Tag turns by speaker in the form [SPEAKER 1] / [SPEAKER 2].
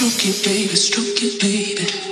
[SPEAKER 1] Stroke it, baby, stroke it, baby.